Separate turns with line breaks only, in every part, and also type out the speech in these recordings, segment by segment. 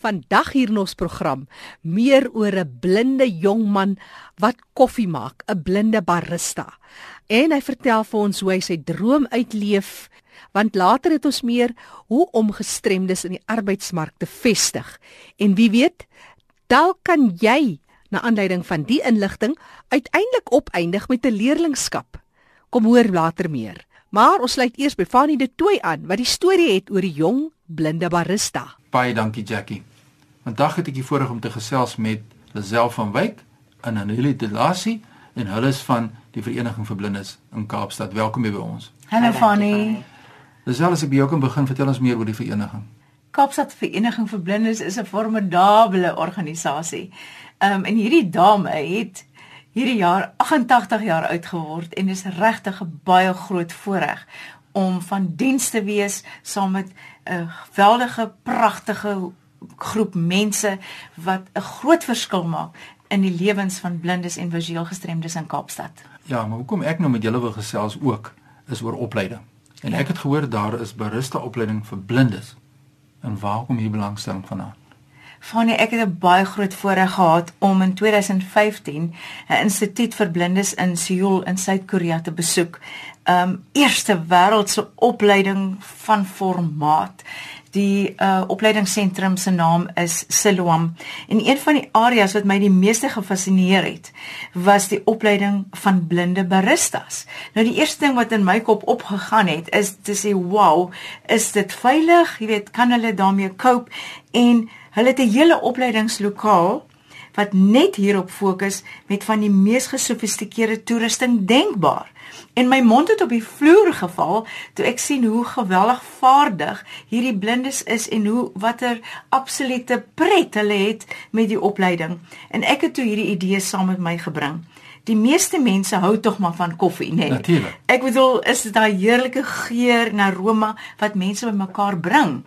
Vandag hier in ons program meer oor 'n blinde jong man wat koffie maak, 'n blinde barista. En hy vertel vir ons hoe hy sy droom uitleef, want later het ons meer hoe om gestremdes in die arbeidsmark te vestig. En wie weet, dalk kan jy na aanleiding van die inligting uiteindelik opeindig met 'n leerlingskap. Kom hoor later meer. Maar ons sluit eers by Fanny de Tooi aan wat die storie het oor die jong blinde barista.
Baie dankie Jackie. Vandag het ek die voorreg om te gesels met Lazel van Wyk en Annelie Delasie en hulle is van die Vereniging vir Blindes in Kaapstad. Welkom hier by ons.
Hallo Fanny.
Lazel, as ek by jou kan begin, vertel ons meer oor die vereniging.
Kaapstad Vereniging vir Blindes is 'n formidable organisasie. Ehm um, en hierdie dame het hierdie jaar 88 jaar oud geword en is regtig 'n baie groot voorreg om van diens te wees saam met 'n geweldige pragtige groep mense wat 'n groot verskil maak in die lewens van blindes en visueel gestremdes in Kaapstad.
Ja, maar hoekom ek nou met julle wil gesels ook is oor opleiding. En ja. ek het gehoor daar is barista opleiding vir blindes. En waar kom hier belangstelling vandaan?
Fanny, ek het 'n baie groot voorreg gehad om in 2015 'n instituut vir blindes in Seoul in Suid-Korea te besoek. Um eerste wêreldse opleiding van formaat. Die uh opleidingsentrum se naam is Siloam en een van die areas wat my die meeste gefassineer het was die opleiding van blinde baristas. Nou die eerste ding wat in my kop opgegaan het is te sê, "Wow, is dit veilig? Jy weet, kan hulle daarmee cope?" En hulle het 'n hele opleidingslokaal wat net hierop fokus met van die mees gesofistikeerde toerusting denkbaar. En my mond het op die vloer geval toe ek sien hoe geweldig vaardig hierdie blindes is en hoe watter absolute pret hulle het met die opleiding. En ek het toe hierdie idee saam met my gebring. Die meeste mense hou tog maar van koffie, né? Nee.
Natuurlik.
Ek bedoel, is dit daai heerlike geur en aroma wat mense bymekaar bring?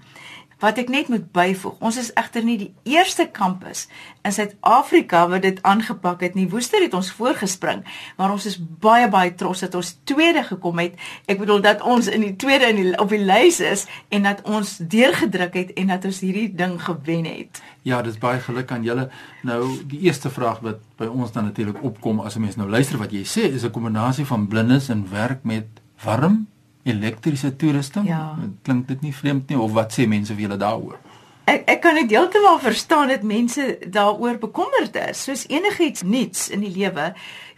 Wat ek net moet byvoeg, ons is egter nie die eerste kampus in Suid-Afrika wat dit aangepak het nie. Woester het ons voorgespring, maar ons is baie baie trots dat ons tweede gekom het. Ek bedoel dat ons in die tweede in die op die lys is en dat ons deurgedruk het en dat ons hierdie ding gewen het.
Ja, dis baie geluk aan julle. Nou, die eerste vraag wat by ons dan natuurlik opkom as 'n mens nou luister wat jy sê, is 'n kombinasie van blindes en werk met warm elektriese toerusting.
Ja.
Klink dit nie vreemd nie of wat sê mense vir julle daaroor?
Ek ek kan dit heeltemal verstaan dat mense daaroor bekommerd is. Soos enigiets nuuts in die lewe,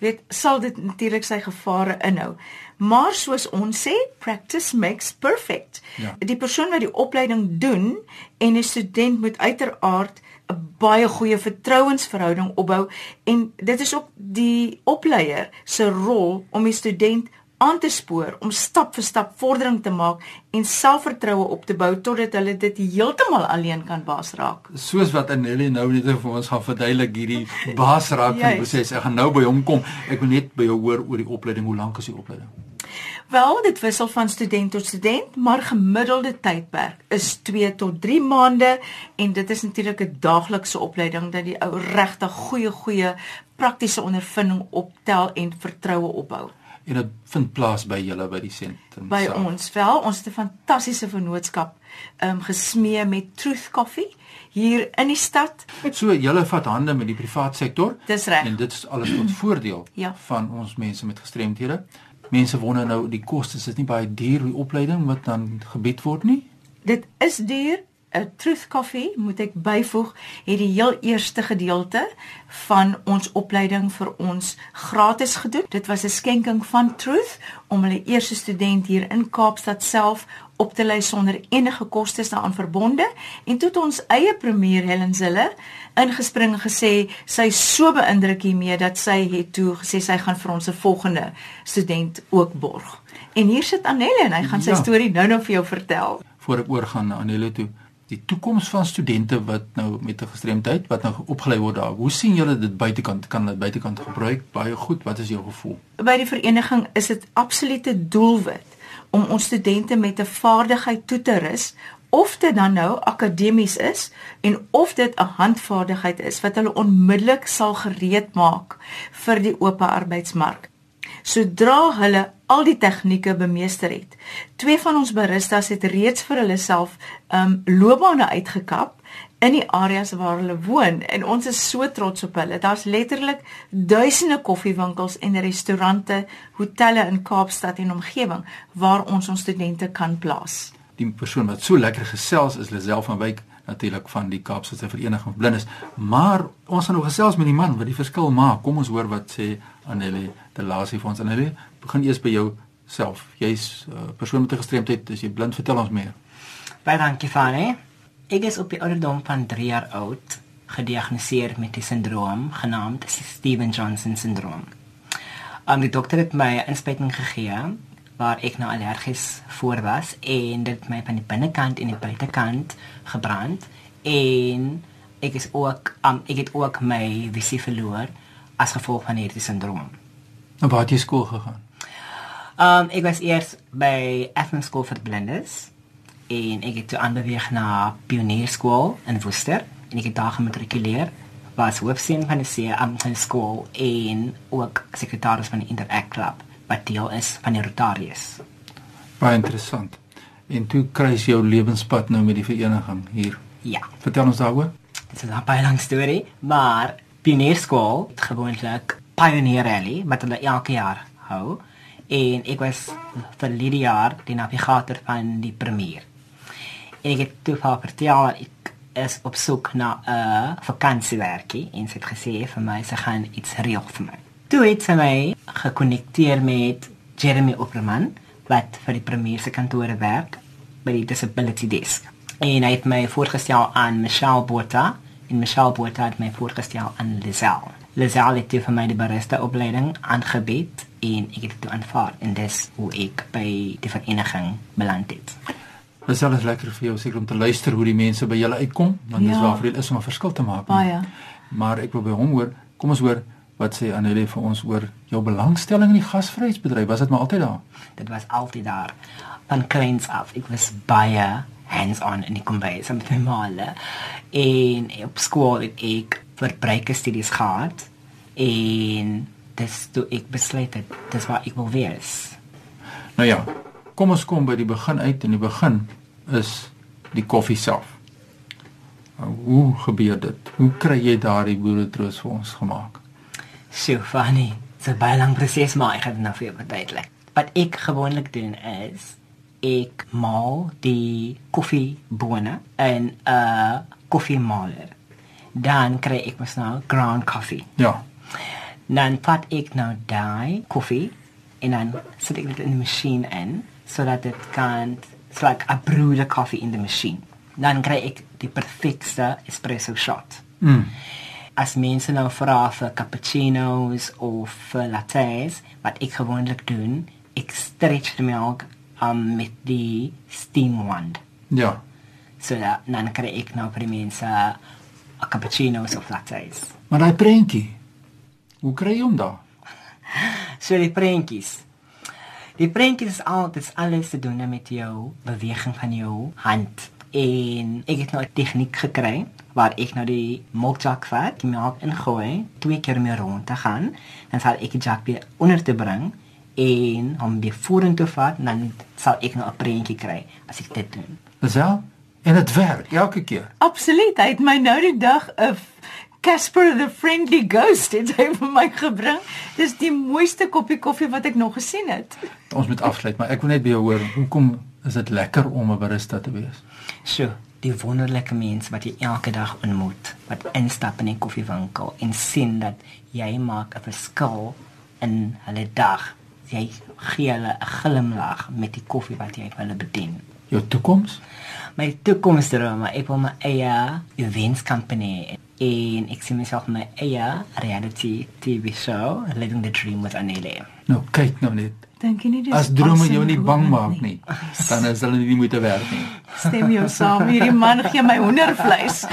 weet, sal dit natuurlik sy gevare inhou. Maar soos ons sê, practice makes perfect.
Ja.
Die persoon wat die opleiding doen en 'n student moet uiteraard 'n baie goeie vertrouensverhouding opbou en dit is ook die opleier se rol om die student aan te spoor om stap vir stap vordering te maak en selfvertroue op te bou totdat hulle dit heeltemal alleen kan baas raak.
Soos wat Anneli nou net vir ons gaan verduidelik hierdie baas raak van die proses. Ek gaan nou by hom kom. Ek wil net by jou hoor oor die opleiding. Hoe lank is die opleiding?
Wel, dit wissel van student tot student, maar gemiddelde tydperk is 2 tot 3 maande en dit is natuurlik 'n daaglikse opleiding dat die ou regtig goeie goeie praktiese ondervinding optel en vertroue opbou
en dit vind plaas by julle by die sentrum.
By self. ons wel, ons het 'n fantastiese vennootskap ehm um, gesmee met Truth Coffee hier in die stad.
So julle vat hande met die privaat sektor.
Dis reg.
En dit is alles tot voordeel
ja.
van ons mense met gestremthede. Mense wonder nou die kostes is nie baie duur die opleiding wat dan gebied word nie.
Dit is duur 'n Truth Coffee, moet ek byvoeg, het die heel eerste gedeelte van ons opleiding vir ons gratis gedoen. Dit was 'n skenking van Truth om hulle eerste student hier in Kaapstad self op te lei sonder enige kostes daaraan verbonde en toe het ons eie premier Helen Zille ingespring gesê sy so beïndruk hiermee dat sy het toe gesê sy gaan vir ons 'n volgende student ook borg. En hier sit Anelle en hy gaan sy ja. storie nou-nou vir jou vertel.
Voor ek oorgaan na Anelle toe die toekoms van studente wat nou met 'n gestremdheid wat nou opgelei word daar. Hoe sien julle dit buitekant? Kan hulle buitekant gebruik? Baie goed. Wat is jou gevoel?
By die vereniging is dit absolute doelwit om ons studente met 'n vaardigheid toe te rus of dit dan nou akademies is en of dit 'n handvaardigheid is wat hulle onmiddellik sal gereed maak vir die oop arbeidsmark sodra hulle al die tegnieke bemeester het. Twee van ons baristas het reeds vir hulle self um loopbane uitgekap in die areas waar hulle woon en ons is so trots op hulle. Daar's letterlik duisende koffiewinkels en restaurante, hotelle in Kaapstad en omgewing waar ons ons studente kan plaas.
Die persoon wat so lekker gesels is Lisel van Wyk natuurlik van die Kaapstadse Vereniging van Blindes, maar ons gaan nou gesels met die man wat die verskil maak. Kom ons hoor wat sê Annelie de Lasie vir ons. Annelie, begin eers by jou self. Jy's 'n uh, persoon met 'n gestremdheid, as jy blind vertel ons meer.
Baie dankie Fanny. Ek is op die ouderdom van 3 jaar oud gediagnoseer met die sindroom genaamd Steven Johnson syndroom. Um, die dokter het my 'n inspuiting gegee waar ek nou allergies voor was en dit my van die binnekant en die buitekant gebrand en ek is ook um, ek het ook my visie verloor as gevolg van hierdie sindroom.
En waar het jy skool gegaan?
Um ek was eers by Athens School vir Blindes en ek het toe aanbeweeg na Pionierskool in Woester en ek het daar gematrikuleer was hoofseun van die see am van die skool en ook sekretaris van die Interact Club wat deel is van die Rotarius.
Baie interessant. En toe kry jy jou lewenspad nou met die vereniging hier.
Ja,
Vertel ons daaroor.
dit is 'n baie lang storie, maar Pionierskool het gewoonlik Pioneer Rally wat hulle elke jaar hou en ek was vir die jaar die navigator van die premier. En ek het toe vir vertel ek is op soek na 'n vakansiewerkie en sy het gesê vir my sy gaan iets reël vir my. Toe het sy my gekonnekteer met Jeremy Opperman wat vir die premier se kantore werk by die disability desk. En hy het my voorgestel aan Michelle Botha en Michelle Botha het my voorgestel aan Lizelle. Lizelle het vir my die barista opleiding aangebied en ek het dit toe aanvaar en dis hoe ek by die vereniging beland het.
Dit is alles lekker vir jou seker om te luister hoe die mense by julle uitkom, want dis
Ja.
waarvoor dit is om 'n verskil te maak.
Baie.
Maar ek wil by hom hoor. Kom ons hoor wat sê Annelie vir ons oor jou belangstelling in die gasvryheidsbedryf. Was dit maar altyd daar?
Dit was altyd daar van kleins af. Ek was baie hands-on in die kombuis met my maale. En op skool het ek verbruikerstudies gehad en dis toe ek besluit het dis waar ek wil wees.
Nou ja, kom ons kom by die begin uit en die begin is die koffie self. Nou, Hoe gebeur dit? Hoe kry jy daardie boeretroos vir ons gemaak?
So funny. Dis 'n baie lang proses maar ek dit nou vir jou verduidelik. Wat ek gewoonlik doen is ek maal die koffiebone in 'n koffiemaler. Dan kry ek mos nou ground coffee.
Ja.
Dan pat ek nou daai koffie en dan sit ek dit in die masjien in sodat dit kan it's like a brew the coffee in the machine. Dan kry ek die perfekte espresso shot.
Mm.
As mense nou vra vir cappuccinos of vir lattes, wat ek gewoonlik doen, ek stretch die melk um, met die steam wand.
Ja.
So dat dan kry ek nou vir die mense uh, cappuccinos of lattes.
Maar daai prentjie. Hoe kry jy hom daar?
So die prentjies. Die prentjies is al dit alles te doen met jou beweging van jou hand. En ek het nou 'n tegniek gekry waar ek nou die melkjak vat, die melk ingooi, twee keer mee rond te gaan, dan sal ek die jak weer onder te bring en hom weer vorentoe vat dan sal ek nou 'n prentjie kry as ek dit doen.
Lisel? En dit werk elke keer.
Absoluut. Hy het my nou die dag 'n Casper the Friendly Ghost het hy vir my gebring. Dis die mooiste koppie koffie wat ek nog gesien het.
Ons moet afsluit, maar ek wil net by jou hoor, hoekom is dit lekker om 'n barista te wees?
So, die wonderlike mense wat jy elke dag ontmoet, wat instap in 'n koffiewinkel en sien dat jy maak 'n verskil in hulle dag. Jy gee hulle 'n glimlag met die koffie wat jy vir hulle bedien.
Jou toekoms?
My toekomsdrome, ek wil my eie events company en ek sien myself my eie reality TV show, Living the Dream with Anele.
Nou kyk nou net.
Dink jy nie dis
As drome jou
awesome
nie bang maak nie, dan is hulle nie moeite werd nie.
Stem jou saam. Hierdie man gee my hoendervleis.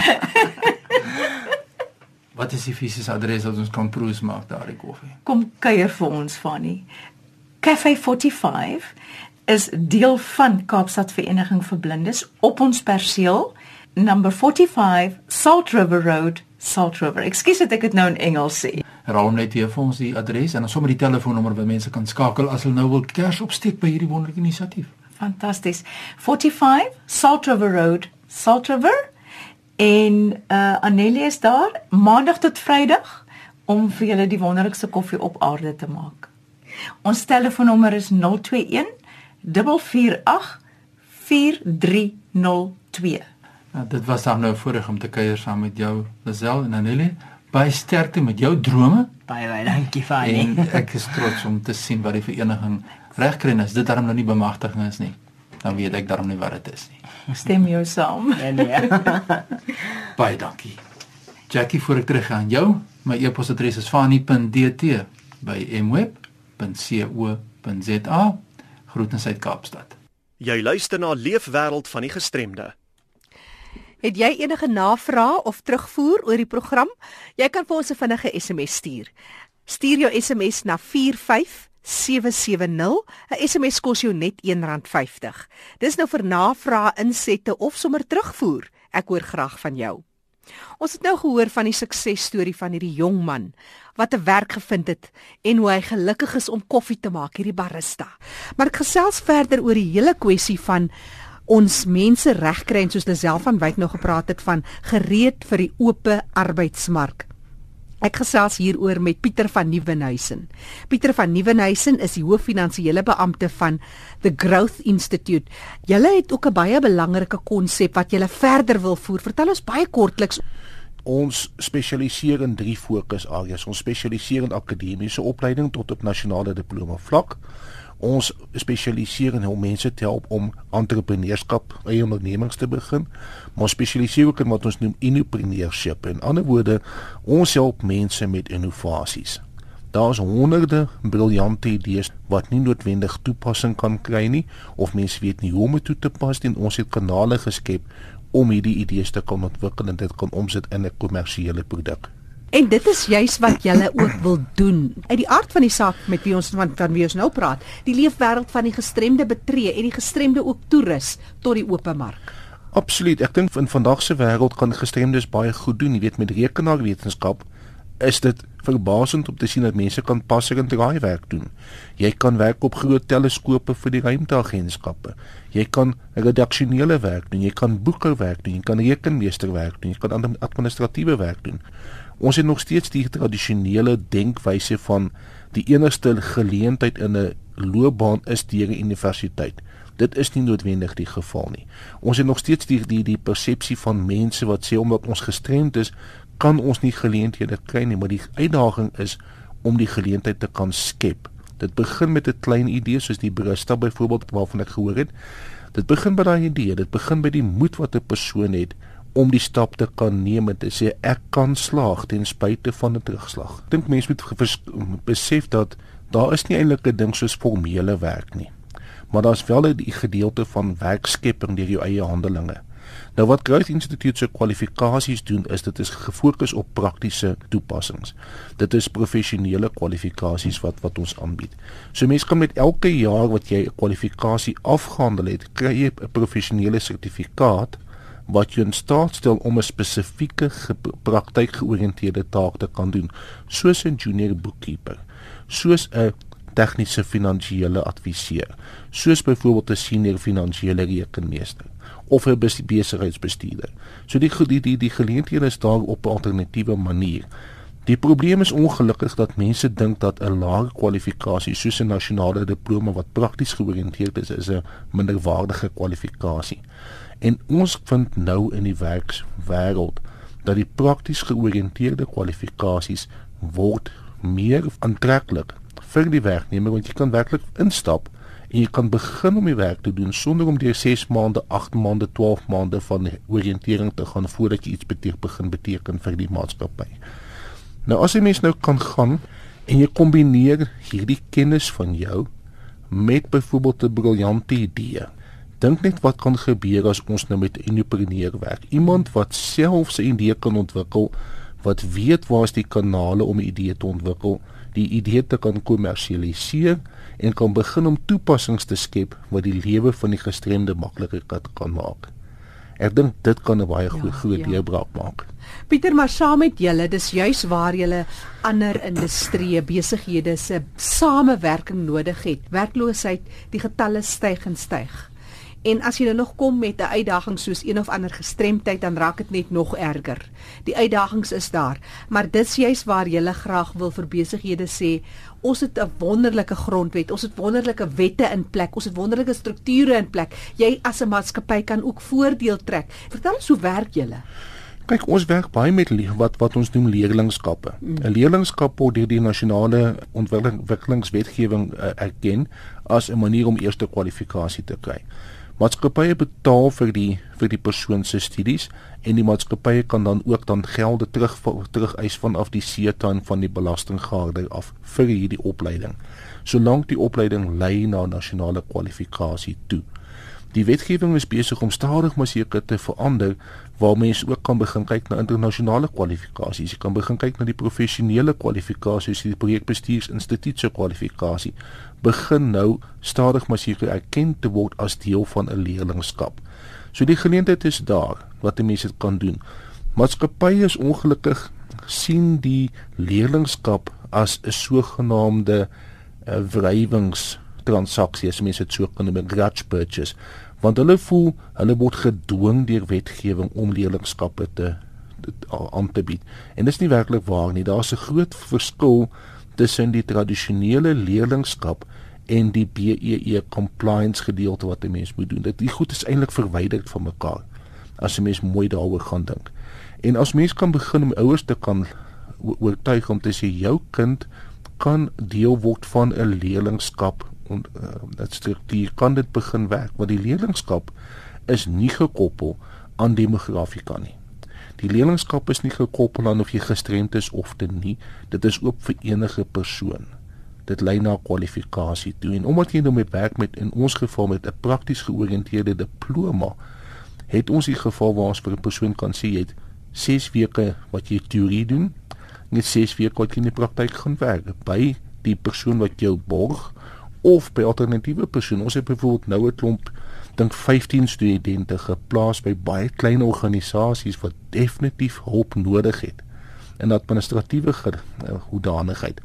Wat is die fisiese adres wat ons kan proes maak daardie koffie?
Kom kuier vir ons Fanny. Cafe 45 is deel van Kaapstad Vereniging vir Blindes op ons perseel number 45 Salt River Road, Salt River. Ekskuus dat ek dit nou in Engels sê.
Herhaal hom net weer vir ons die adres en dan sommer die telefoonnommer waar mense kan skakel as hulle nou wil kers opsteek by hierdie wonderlike inisiatief.
Fantasties. 45 Salt River Road, Salt River En uh Annelie is daar maandag tot Vrydag om vir julle die wonderlikste koffie op aarde te maak. Ons telefoonnommer is 021 448 4302.
Nou, dit was dan nou voorreg om te kuier saam met jou, Lazel en Annelie. Baie sterkte met jou drome.
Baie baie dankie Fanny.
En ek is trots om te sien wat die vereniging regkry as dit daarom nou nie bemagtiging is nie. Dan weet ek daarom nie wat dit is nie.
Stem jou saam.
En ja.
Baie dankie. Jackie, voor ek teruggaan jou, my e-posadres is fani.dt by mweb.co.za. Groete uit Kaapstad.
Jy luister na Leefwêreld van die Gestremde.
Het jy enige navrae of terugvoer oor die program? Jy kan vir ons 'n vinnige SMS stuur. Stuur jou SMS na 45770. 'n SMS kos jou net R1.50. Dis nou vir navrae, insette of sommer terugvoer. Ek hoor graag van jou. Ons het nou gehoor van die suksesstorie van hierdie jong man wat 'n werk gevind het en hoe hy gelukkig is om koffie te maak, hierdie barista. Maar ek gesels verder oor die hele kwessie van ons mense regkry en soos Lisel van Wyk nou gepraat het van gereed vir die oop arbeidsmark. Ek gesels hieroor met Pieter van Nieuwenhuizen. Pieter van Nieuwenhuizen is die hooffinansiële beampte van The Growth Institute. Julle het ook 'n baie belangrike konsep wat julle verder wil voer. Vertel ons baie kortliks.
Ons spesialiseer in drie fokusareas. Ons spesialiseer in akademiese opleiding tot op nasionale diploma vlak ons spesialiseer in hoe mense te help om entrepreneurskap, eie ondernemings te begin, maar spesialiseer ook in wat ons noem innopreneurship. In ander woorde, ons help mense met innovasies. Daar's honderde briljante idees wat nie noodwendig toepassing kan kry nie of mense weet nie hoe om dit toe te pas nie. Ons het kanale geskep om hierdie idees te kan ontwikkel en dit kan omsit in 'n kommersiële produk.
En dit is juis wat julle ook wil doen. Uit die aard van die saak met wie ons van van wie ons nou praat, die leefwêreld van die gestremde betree en die gestremde ook toerus tot die oop mark.
Absoluut. Ek dink in vandag se wêreld kan gestremdes baie goed doen. Jy weet met rekenaarwetenskap is dit verbasend om te sien dat mense kan passer en draai werk doen. Jy kan werk op groot teleskope vir die ruimteagentskappe. Jy kan redaksionele werk doen, jy kan boekhouwerk doen, jy kan rekenmeester werk doen, jy kan administratiewe werk doen. Ons het nog steeds die tradisionele denkwyse van die enigste geleentheid in 'n loopbaan is deur 'n universiteit. Dit is nie noodwendig die geval nie. Ons het nog steeds die die die persepsie van mense wat sê omdat ons gestremd is, kan ons nie geleenthede kry nie, maar die uitdaging is om die geleentheid te kan skep. Dit begin met 'n klein idee soos die barista byvoorbeeld waarvan ek gehoor het. Dit begin by daai idee, dit begin by die moed wat 'n persoon het om die stap te kan neem en te sê ek kan slaag ten spyte van 'n terugslag. Ek dink mense moet besef dat daar is nie eintlik 'n ding soos formele werk nie. Maar daar's wel 'n gedeelte van werkskepping deur jou eie handelinge. Nou wat Growth Institute se kwalifikasies doen is dit is gefokus op praktiese toepassings. Dit is professionele kwalifikasies wat wat ons aanbied. So mense kan met elke jaar wat jy 'n kwalifikasie afgehandel het, kry jy 'n professionele sertifikaat wat jou in staat stel om 'n spesifieke praktykgeoriënteerde taak te kan doen, soos 'n junior bookkeeper, soos 'n tegniese finansiële adviseur, soos byvoorbeeld 'n senior finansiële rekenmeester of 'n besigheidsbestuurder. So die die die, die geleenthede is daar op 'n alternatiewe manier. Die probleem is ongelukkig dat mense dink dat 'n lae kwalifikasie soos 'n nasionale diploma wat prakties georiënteerd is, is 'n minderwaardige kwalifikasie. En ons vind nou in die werkswêreld dat die prakties georiënteerde kwalifikasies word meer aantreklik vir die werknemer want jy kan werklik instap en jy kan begin om die werk te doen sonder om deur 6 maande, 8 maande, 12 maande van oriëntering te gaan voordat jy iets beteken begin beteken vir die maatskappy. Nou as jy mens nou kan gaan en jy kombineer hierdie kennis van jou met byvoorbeeld 'n briljante idee dink net wat kan gebeur as ons nou met 'n entrepreneur werk. Iemand wat self sy idee kan ontwikkel, wat weet waar is die kanale om 'n idee te ontwikkel, die idee te kan kommersialiseer en kan begin om toepassings te skep wat die lewe van die gestremde makliker kan maak. Ek dink dit kan 'n baie goeie ja, groot ja. deurbraak maak.
Pieter, maar saam met julle, dis juis waar julle ander industrieë besighede se samewerking nodig het. Werkloosheid, die getalle styg en styg En as jy nou nog kom met 'n uitdaging soos een of ander gestremdheid, dan raak dit net nog erger. Die uitdagings is daar, maar dis juis waar jy graag wil vir besighede sê, ons het 'n wonderlike grondwet, ons het wonderlike wette in plek, ons het wonderlike strukture in plek. Jy as 'n maatskappy kan ook voordeel trek. Vertel ons hoe werk julle?
Kyk, ons werk baie met wat wat ons noem leerlingskappe. 'n mm. Leerlingskap word deur die nasionale ontwikkelingswetgewing uh, erken as 'n manier om eerste kwalifikasie te kry. Maatskappye betaal vir die vir die persoon se studies en die maatskappye kan dan ook dan gelde terug terug eis vanaf die seetuin van die belastinggaarder af vir hierdie opleiding. Solank die opleiding lei na nasionale kwalifikasie toe. Die wetgewing is besig om stadig maar seker te verander waar mense ook kan begin kyk na internasionale kwalifikasies. Jy kan begin kyk na die professionele kwalifikasies, die projekbestuursinstituut se kwalifikasie. Begin nou stadig maar seker erken te word as deel van 'n leerlingskap. So die geleentheid is daar wat die mense kan doen. Maatskappye is ongelukkig sien die leerlingskap as 'n sogenaamde uh, wrywings transaksie as mense dit so kan noem, grudge purchase, want hulle voel hulle word gedwing deur wetgewing om leerlingskappe te aan te bied. En dis nie werklik waar nie. Daar's 'n groot verskil tussen die tradisionele leerlingskap en die BEE e compliance gedeelte wat 'n mens moet doen. Dit die goed is eintlik verwyder van mekaar as 'n mens mooi daaroor gaan dink. En as mens kan begin om ouers te kan oortuig om te sê jou kind kan deel word van 'n leerlingskap en uh, dat struktuur kan dit begin werk want die leerlingskap is nie gekoppel aan demografika nie. Die leerlingskap is nie gekoppel aan of jy gestremd is of te nie. Dit is oop vir enige persoon dit lei na kwalifikasie toe en omdat jy nou met werk met in ons geval met 'n prakties georiënteerde diploma het ons die geval waar ons vir 'n persoon kan sê jy het 6 weke wat jy teorie doen net 6 weke wat jy in die praktyk gaan werk by die persoon wat jou borg of by alternatiewe persone ons het byvoorbeeld nou 'n klomp dink 15 studente geplaas by baie klein organisasies wat definitief hulp nodig het in administratiewe eh, hoedanigheid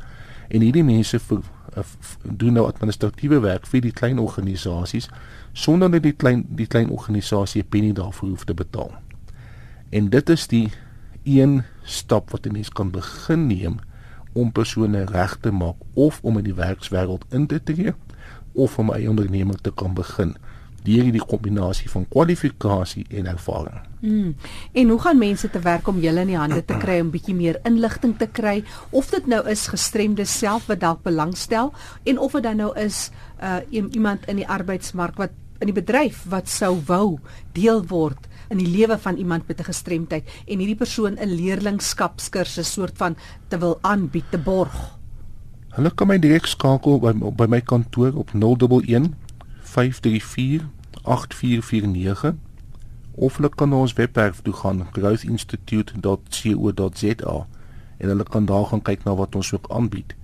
en hierdie mense vir, uh, doen nou administratiewe werk vir die klein organisasies sonder dat die klein die klein organisasie 'n penny daarvoor hoef te betaal. En dit is die een stap wat 'n mens kan begin neem om persone reg te maak of om in die werkswêreld in te tree of om 'n onderneming te kan begin deur hierdie kombinasie van kwalifikasie en ervaring.
Mm. En hoe gaan mense te werk om julle in die hande te kry om bietjie meer inligting te kry of dit nou is gestremde self wat dalk belangstel en of dit dan nou is uh iemand in die arbeidsmark wat in die bedryf wat sou wou deel word in die lewe van iemand met 'n gestremdheid en hierdie persoon 'n leerlingskapskursus soort van te wil aanbied te borg.
Hulle kan my direk skakel by by my kantoor op 011 534 8449 of hulle kan na ons webwerf toe gaan growthinstitute.co.za en hulle kan daar gaan kyk na wat ons ook aanbied.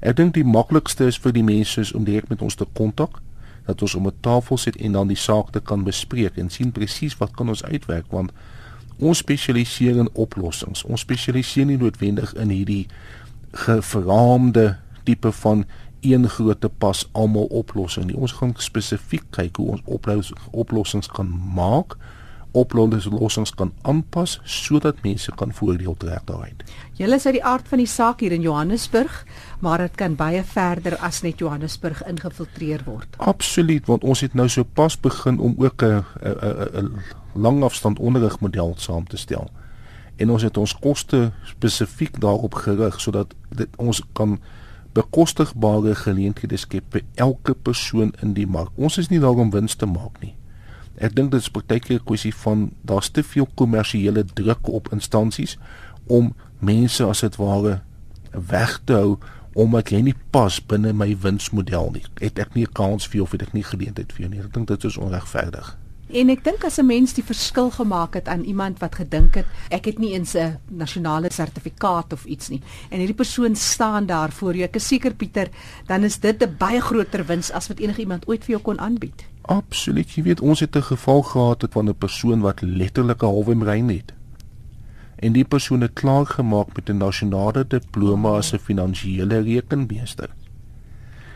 Ek dink die maklikste is vir die mense is om direk met ons te kontak dat ons om 'n tafel sit en dan die saak te kan bespreek en sien presies wat kan ons uitwerk want ons spesialiseer in oplossings. Ons spesialiseer nie noodwendig in hierdie gevraamde tipe van een groot pas almal oplossing nie. Ons gaan spesifiek kyk hoe ons oplossings kan maak oplossings kan aanpas sodat mense kan voordeel trek daaruit.
Julle is uit die aard van die saak hier in Johannesburg, maar dit kan baie verder as net Johannesburg ingefiltreer word.
Absoluut, want ons het nou so pas begin om ook 'n 'n langafstand onderrigmodel saam te stel. En ons het ons koste spesifiek daarop gerig sodat dit ons kan bekostigbare geleenthede skep vir elke persoon in die mark. Ons is nie daar om wins te maak nie. Ek dink dit is partykeer 'n kwessie van daar's te veel kommersiële druk op instansies om mense as dit ware weg te hou omdat jy nie pas binne my winsmodel nie. Het ek nie 'n kans vir jou of het ek nie geleentheid vir jou nie. Ek dink dit is onregverdig.
En ek dink as 'n mens die verskil gemaak het aan iemand wat gedink het ek het nie eens 'n nasionale sertifikaat of iets nie en hierdie persoon staan daar voor jou. Ek is seker Pieter, dan is dit 'n baie groter wins as wat enige iemand ooit vir jou kon aanbied.
Absoluut. Jy weet ons het 'n geval gehad van 'n persoon wat letterlik 'n halwe brein het. En die persoon het klaar gemaak met 'n nasionale diploma as 'n finansiële rekenmeester.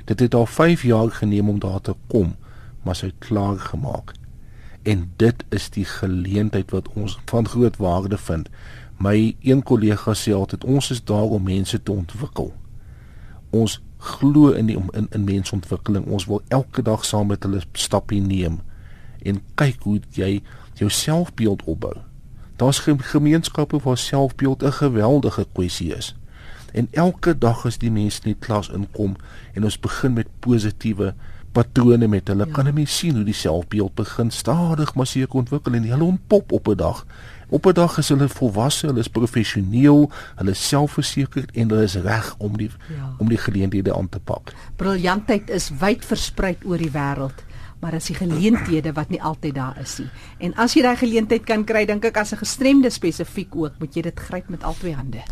Dit het al 5 jaar geneem om daar te kom, maar sy klaar gemaak. En dit is die geleentheid wat ons van groot waarde vind. My een kollega sê altyd ons is daar om mense te ontwikkel. Ons glo in die in in mensontwikkeling. Ons wil elke dag saam met hulle stappe neem en kyk hoe jy jou selfbeeld opbou. Daar's gemeenskappe waar selfbeeld 'n geweldige kwessie is. En elke dag as die mense in die klas inkom en ons begin met positiewe patrone met hulle, ja. kan 'n mens sien hoe die selfbeeld begin stadig maar seker ontwikkel en hulle ontpop op 'n dag. Op 'n dag is hulle volwasse, hulle is professioneel, hulle is selfversekerd en hulle is reg om die ja. om die geleenthede aan te pak.
Briljantheid is wyd versprei oor die wêreld maar as die geleenthede wat nie altyd daar is nie. En as jy daai geleentheid kan kry, dink ek as 'n gestremde spesifiek ook, moet jy dit gryp met al twee hande.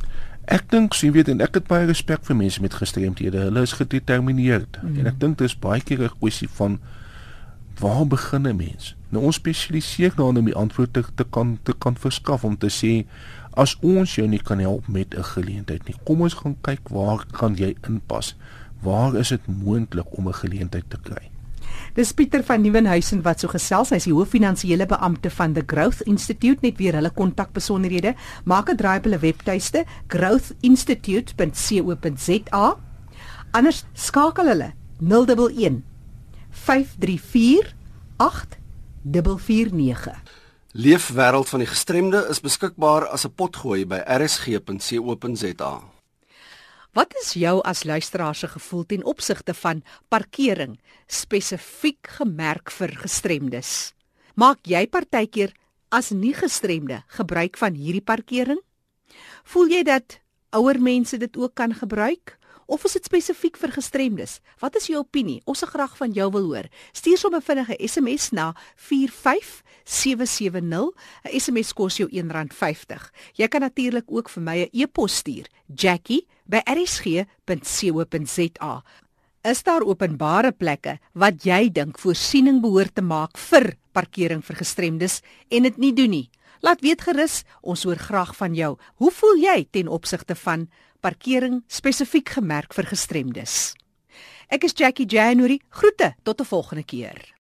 Ek dink sien weet en ek het baie respek vir mense met gestremthede. Hulle is gedetermineerd mm. en ek dink dit is baie keer 'n kwessie van waar begin 'n mens? Nou ons spesialiseer daarin om die antwoord te, te kan te kan verskaf om te sê as ons jou nie kan help met 'n geleentheid nie. Kom ons gaan kyk waar kan jy inpas? Waar is dit moontlik om 'n geleentheid te kry?
Dis Pieter van Nieuwenhuizen wat so gesels. Hy's die hooffinansiële beampte van the Growth Institute. Net weer hulle kontakbesonderhede. Maak 'n draai op hulle webtuiste growthinstitute.co.za. Anders skakel hulle 011 534 8449.
Leefwêreld van die gestremde is beskikbaar as 'n potgooi by rsg.co.za.
Wat is jou as luisteraar se gevoel ten opsigte van parkering spesifiek gemerk vir gestremdes? Maak jy partykeer as nie gestremde gebruik van hierdie parkering? Voel jy dat ouer mense dit ook kan gebruik? Of is dit spesifiek vir gestremdes? Wat is jou opinie? Ons se graag van jou wil hoor. Stuur sommer vinnige SMS na 45770. 'n SMS kos jou R1.50. Jy kan natuurlik ook vir my 'n e-pos stuur. Jackie@rsg.co.za. Is daar openbare plekke wat jy dink voorsiening behoort te maak vir parkering vir gestremdes en dit nie doen nie? Laat weet gerus, ons hoor graag van jou. Hoe voel jy ten opsigte van parkering spesifiek gemerk vir gestremdes? Ek is Jackie January. Groete tot 'n volgende keer.